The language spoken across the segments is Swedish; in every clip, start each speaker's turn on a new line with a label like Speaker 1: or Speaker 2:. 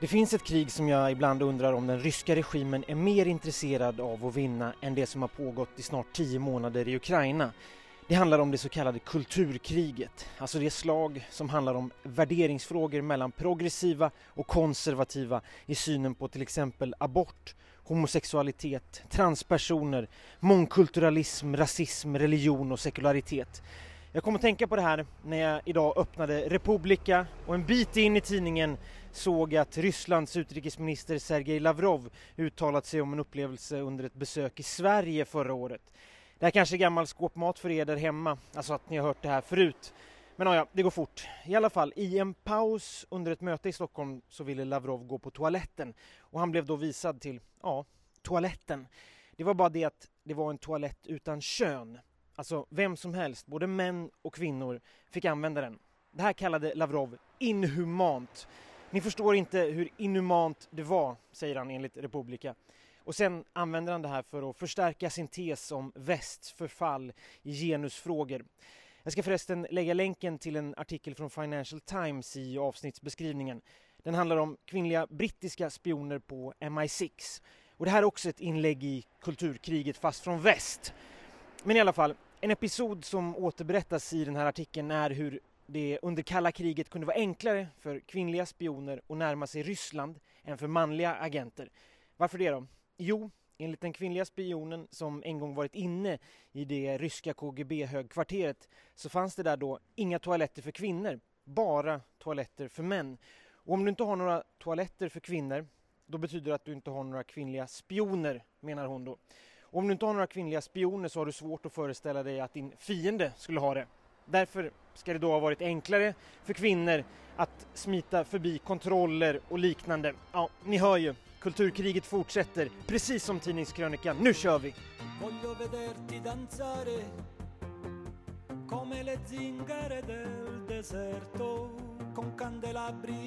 Speaker 1: Det finns ett krig som jag ibland undrar om den ryska regimen är mer intresserad av att vinna än det som har pågått i snart tio månader i Ukraina. Det handlar om det så kallade kulturkriget, alltså det slag som handlar om värderingsfrågor mellan progressiva och konservativa i synen på till exempel abort, homosexualitet, transpersoner, mångkulturalism, rasism, religion och sekularitet. Jag kom att tänka på det här när jag idag öppnade Republika och en bit in i tidningen såg att Rysslands utrikesminister Sergej Lavrov uttalat sig om en upplevelse under ett besök i Sverige förra året. Det här kanske är gammal skåpmat för er där hemma, alltså att ni har hört det här förut. Men ja, det går fort. I alla fall, i en paus under ett möte i Stockholm så ville Lavrov gå på toaletten och han blev då visad till, ja, toaletten. Det var bara det att det var en toalett utan kön. Alltså vem som helst, både män och kvinnor, fick använda den. Det här kallade Lavrov inhumant. Ni förstår inte hur inhumant det var, säger han enligt Republika. Och sen använder han det här för att förstärka sin tes om västs förfall i genusfrågor. Jag ska förresten lägga länken till en artikel från Financial Times i avsnittsbeskrivningen. Den handlar om kvinnliga brittiska spioner på MI6. Och det här är också ett inlägg i kulturkriget fast från väst. Men i alla fall, en episod som återberättas i den här artikeln är hur det under kalla kriget kunde vara enklare för kvinnliga spioner att närma sig Ryssland än för manliga agenter. Varför det då? Jo, enligt den kvinnliga spionen som en gång varit inne i det ryska KGB-högkvarteret så fanns det där då inga toaletter för kvinnor, bara toaletter för män. Och om du inte har några toaletter för kvinnor, då betyder det att du inte har några kvinnliga spioner, menar hon då. Och om du inte har några kvinnliga spioner så har du svårt att föreställa dig att din fiende skulle ha det. Därför ska det då ha varit enklare för kvinnor att smita förbi kontroller och liknande. Ja, ni hör ju, kulturkriget fortsätter, precis som tidningskrönikan. Nu kör vi! Come le zingare del deserto con candelabri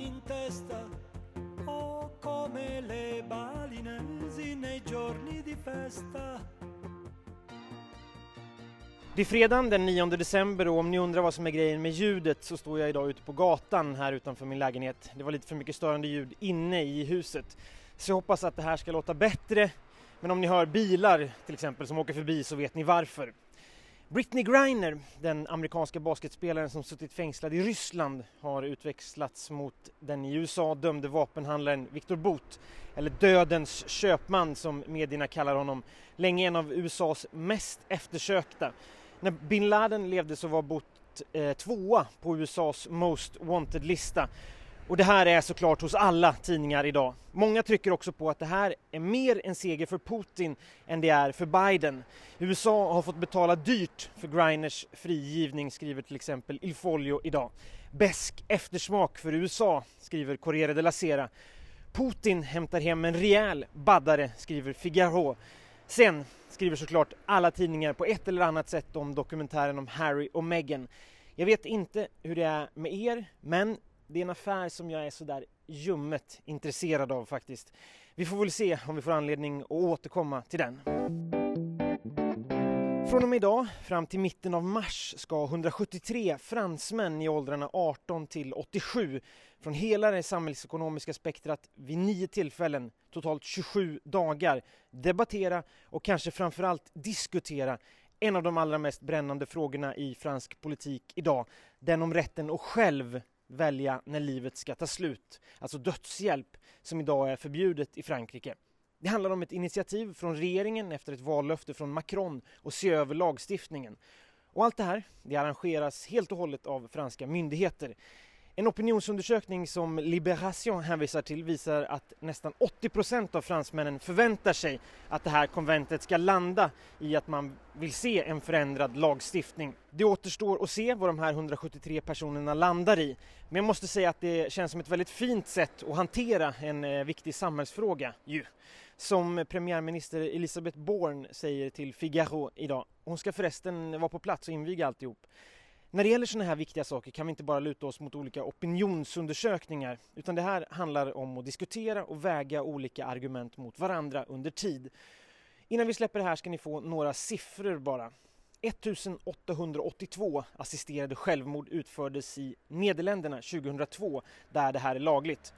Speaker 1: det är fredagen den 9 december och om ni undrar vad som är grejen med ljudet så står jag idag ute på gatan här utanför min lägenhet. Det var lite för mycket störande ljud inne i huset. Så jag hoppas att det här ska låta bättre. Men om ni hör bilar till exempel som åker förbi så vet ni varför. Britney Griner, den amerikanska basketspelaren som suttit fängslad i Ryssland, har utväxlats mot den i USA dömde vapenhandlaren Victor Boot, eller Dödens köpman som medierna kallar honom, länge en av USAs mest eftersökta. När bin Laden levde så var Boot eh, tvåa på USAs Most Wanted-lista och det här är såklart hos alla tidningar idag. Många trycker också på att det här är mer en seger för Putin än det är för Biden. USA har fått betala dyrt för Griners frigivning, skriver till exempel Il Foglio idag. Besk eftersmak för USA, skriver Corriere della Sera. Putin hämtar hem en rejäl baddare, skriver Figaro. Sen skriver såklart alla tidningar på ett eller annat sätt om dokumentären om Harry och Meghan. Jag vet inte hur det är med er, men det är en affär som jag är sådär ljummet intresserad av faktiskt. Vi får väl se om vi får anledning att återkomma till den. Från och med idag fram till mitten av mars ska 173 fransmän i åldrarna 18 till 87 från hela det samhällsekonomiska spektrat vid nio tillfällen, totalt 27 dagar, debattera och kanske framförallt diskutera en av de allra mest brännande frågorna i fransk politik idag, den om rätten att själv välja när livet ska ta slut, alltså dödshjälp, som idag är förbjudet i Frankrike. Det handlar om ett initiativ från regeringen efter ett vallöfte från Macron att se över lagstiftningen. Och allt det här det arrangeras helt och hållet av franska myndigheter. En opinionsundersökning som Liberation hänvisar till visar att nästan 80 procent av fransmännen förväntar sig att det här konventet ska landa i att man vill se en förändrad lagstiftning. Det återstår att se vad de här 173 personerna landar i. Men jag måste säga att det känns som ett väldigt fint sätt att hantera en eh, viktig samhällsfråga ju. Som premiärminister Elisabeth Born säger till Figaro idag. Hon ska förresten vara på plats och inviga alltihop. När det gäller sådana här viktiga saker kan vi inte bara luta oss mot olika opinionsundersökningar utan det här handlar om att diskutera och väga olika argument mot varandra under tid. Innan vi släpper det här ska ni få några siffror bara. 1882 assisterade självmord utfördes i Nederländerna 2002 där det här är lagligt.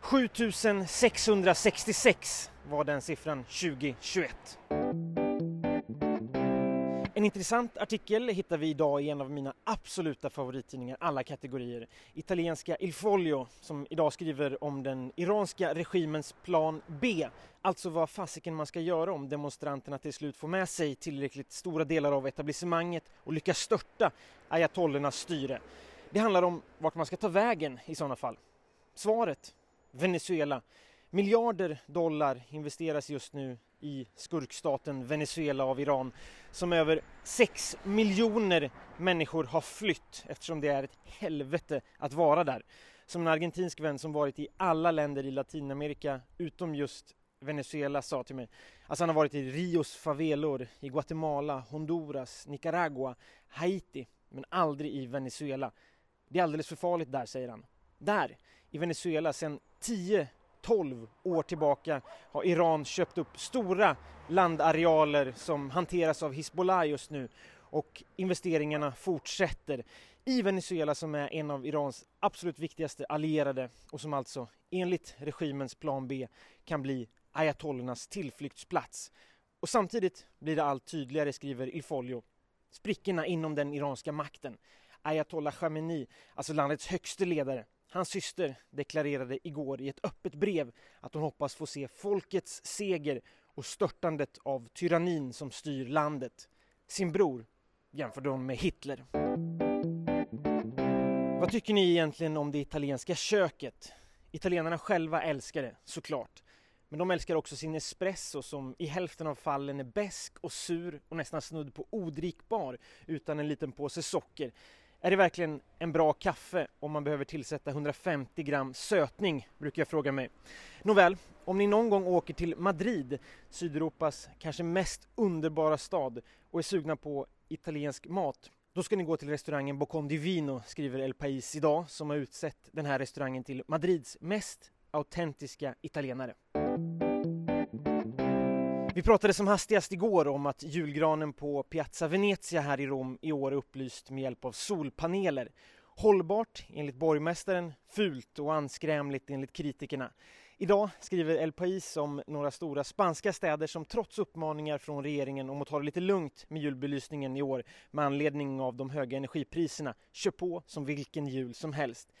Speaker 1: 7666 var den siffran 2021. En intressant artikel hittar vi idag i en av mina absoluta favorittidningar alla kategorier. Italienska Il Foglio som idag skriver om den iranska regimens plan B. Alltså vad fasiken man ska göra om demonstranterna till slut får med sig tillräckligt stora delar av etablissemanget och lyckas störta ayatollernas styre. Det handlar om vart man ska ta vägen i sådana fall. Svaret? Venezuela. Miljarder dollar investeras just nu i skurkstaten Venezuela av Iran som över 6 miljoner människor har flytt eftersom det är ett helvete att vara där. Som en argentinsk vän som varit i alla länder i Latinamerika utom just Venezuela sa till mig. Alltså han har varit i Rios favelor, i Guatemala, Honduras, Nicaragua, Haiti, men aldrig i Venezuela. Det är alldeles för farligt där, säger han. Där, i Venezuela, sedan 10 12 år tillbaka har Iran köpt upp stora landarealer som hanteras av Hizbollah just nu och investeringarna fortsätter i Venezuela som är en av Irans absolut viktigaste allierade och som alltså enligt regimens plan B kan bli ayatollernas tillflyktsplats. Och samtidigt blir det allt tydligare, skriver Ilfolio. Sprickorna inom den iranska makten. Ayatollah Khamenei, alltså landets högste ledare, Hans syster deklarerade igår i ett öppet brev att hon hoppas få se folkets seger och störtandet av tyrannin som styr landet. Sin bror jämförde hon med Hitler. Vad tycker ni egentligen om det italienska köket? Italienarna själva älskar det, såklart. Men de älskar också sin espresso som i hälften av fallen är besk och sur och nästan snudd på odrickbar utan en liten påse socker. Är det verkligen en bra kaffe om man behöver tillsätta 150 gram sötning, brukar jag fråga mig. Nåväl, om ni någon gång åker till Madrid, Sydeuropas kanske mest underbara stad och är sugna på italiensk mat, då ska ni gå till restaurangen Bocon di Vino, skriver El Pais idag, som har utsett den här restaurangen till Madrids mest autentiska italienare. Vi pratade som hastigast igår om att julgranen på Piazza Venezia här i Rom i år är upplyst med hjälp av solpaneler. Hållbart enligt borgmästaren, fult och anskrämligt enligt kritikerna. Idag skriver El Pais om några stora spanska städer som trots uppmaningar från regeringen om att ta det lite lugnt med julbelysningen i år med anledning av de höga energipriserna kör på som vilken jul som helst.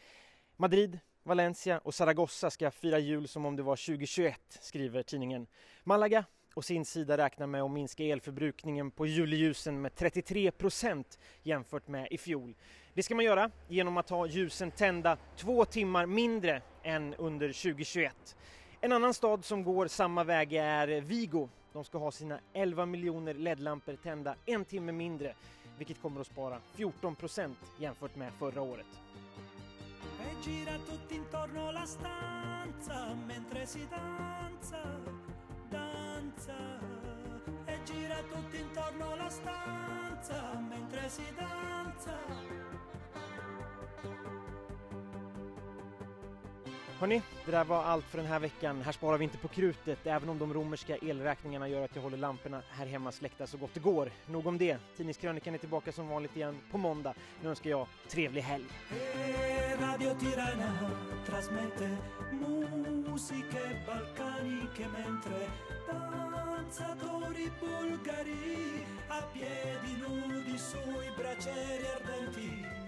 Speaker 1: Madrid, Valencia och Zaragoza ska fira jul som om det var 2021, skriver tidningen. Malaga och sin sida räknar med att minska elförbrukningen på juleljusen med 33 procent jämfört med i fjol. Det ska man göra genom att ha ljusen tända två timmar mindre än under 2021. En annan stad som går samma väg är Vigo. De ska ha sina 11 miljoner LED-lampor tända en timme mindre, vilket kommer att spara 14 procent jämfört med förra året. gira tutti intorno la stanza mentre si danza danza e gira tutto intorno la stanza mentre si danza. Hörni, det där var allt för den här veckan. Här sparar vi inte på krutet, även om de romerska elräkningarna gör att jag håller lamporna här hemma släckta så gott det går. Nog om det. Tidningskrönikan är tillbaka som vanligt igen på måndag. Nu önskar jag trevlig helg. Radio Tirana trasmette musiche balcaniche mentre danzatori bulgari a piedi nudi sui braccieri ardenti